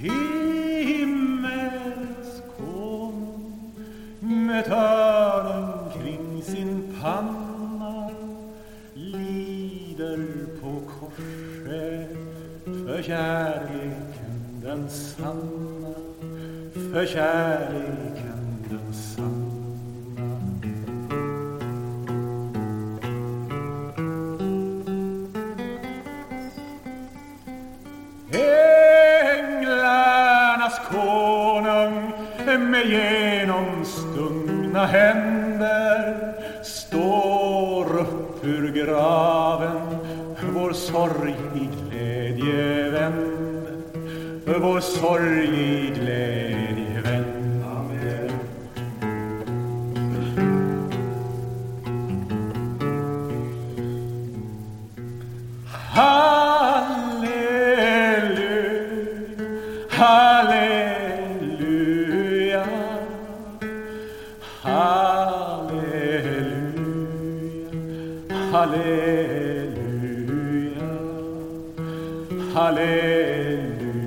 Himmels konung med törnen kring sin panna lider på korset för kärleken den sanna för kärleken den sanna. Konung med genomstungna händer står upp ur graven vår sorg i glädje vänd vår sorg i glädje vänder Halleluja, halleluja, halleluja, halleluja, halleluja.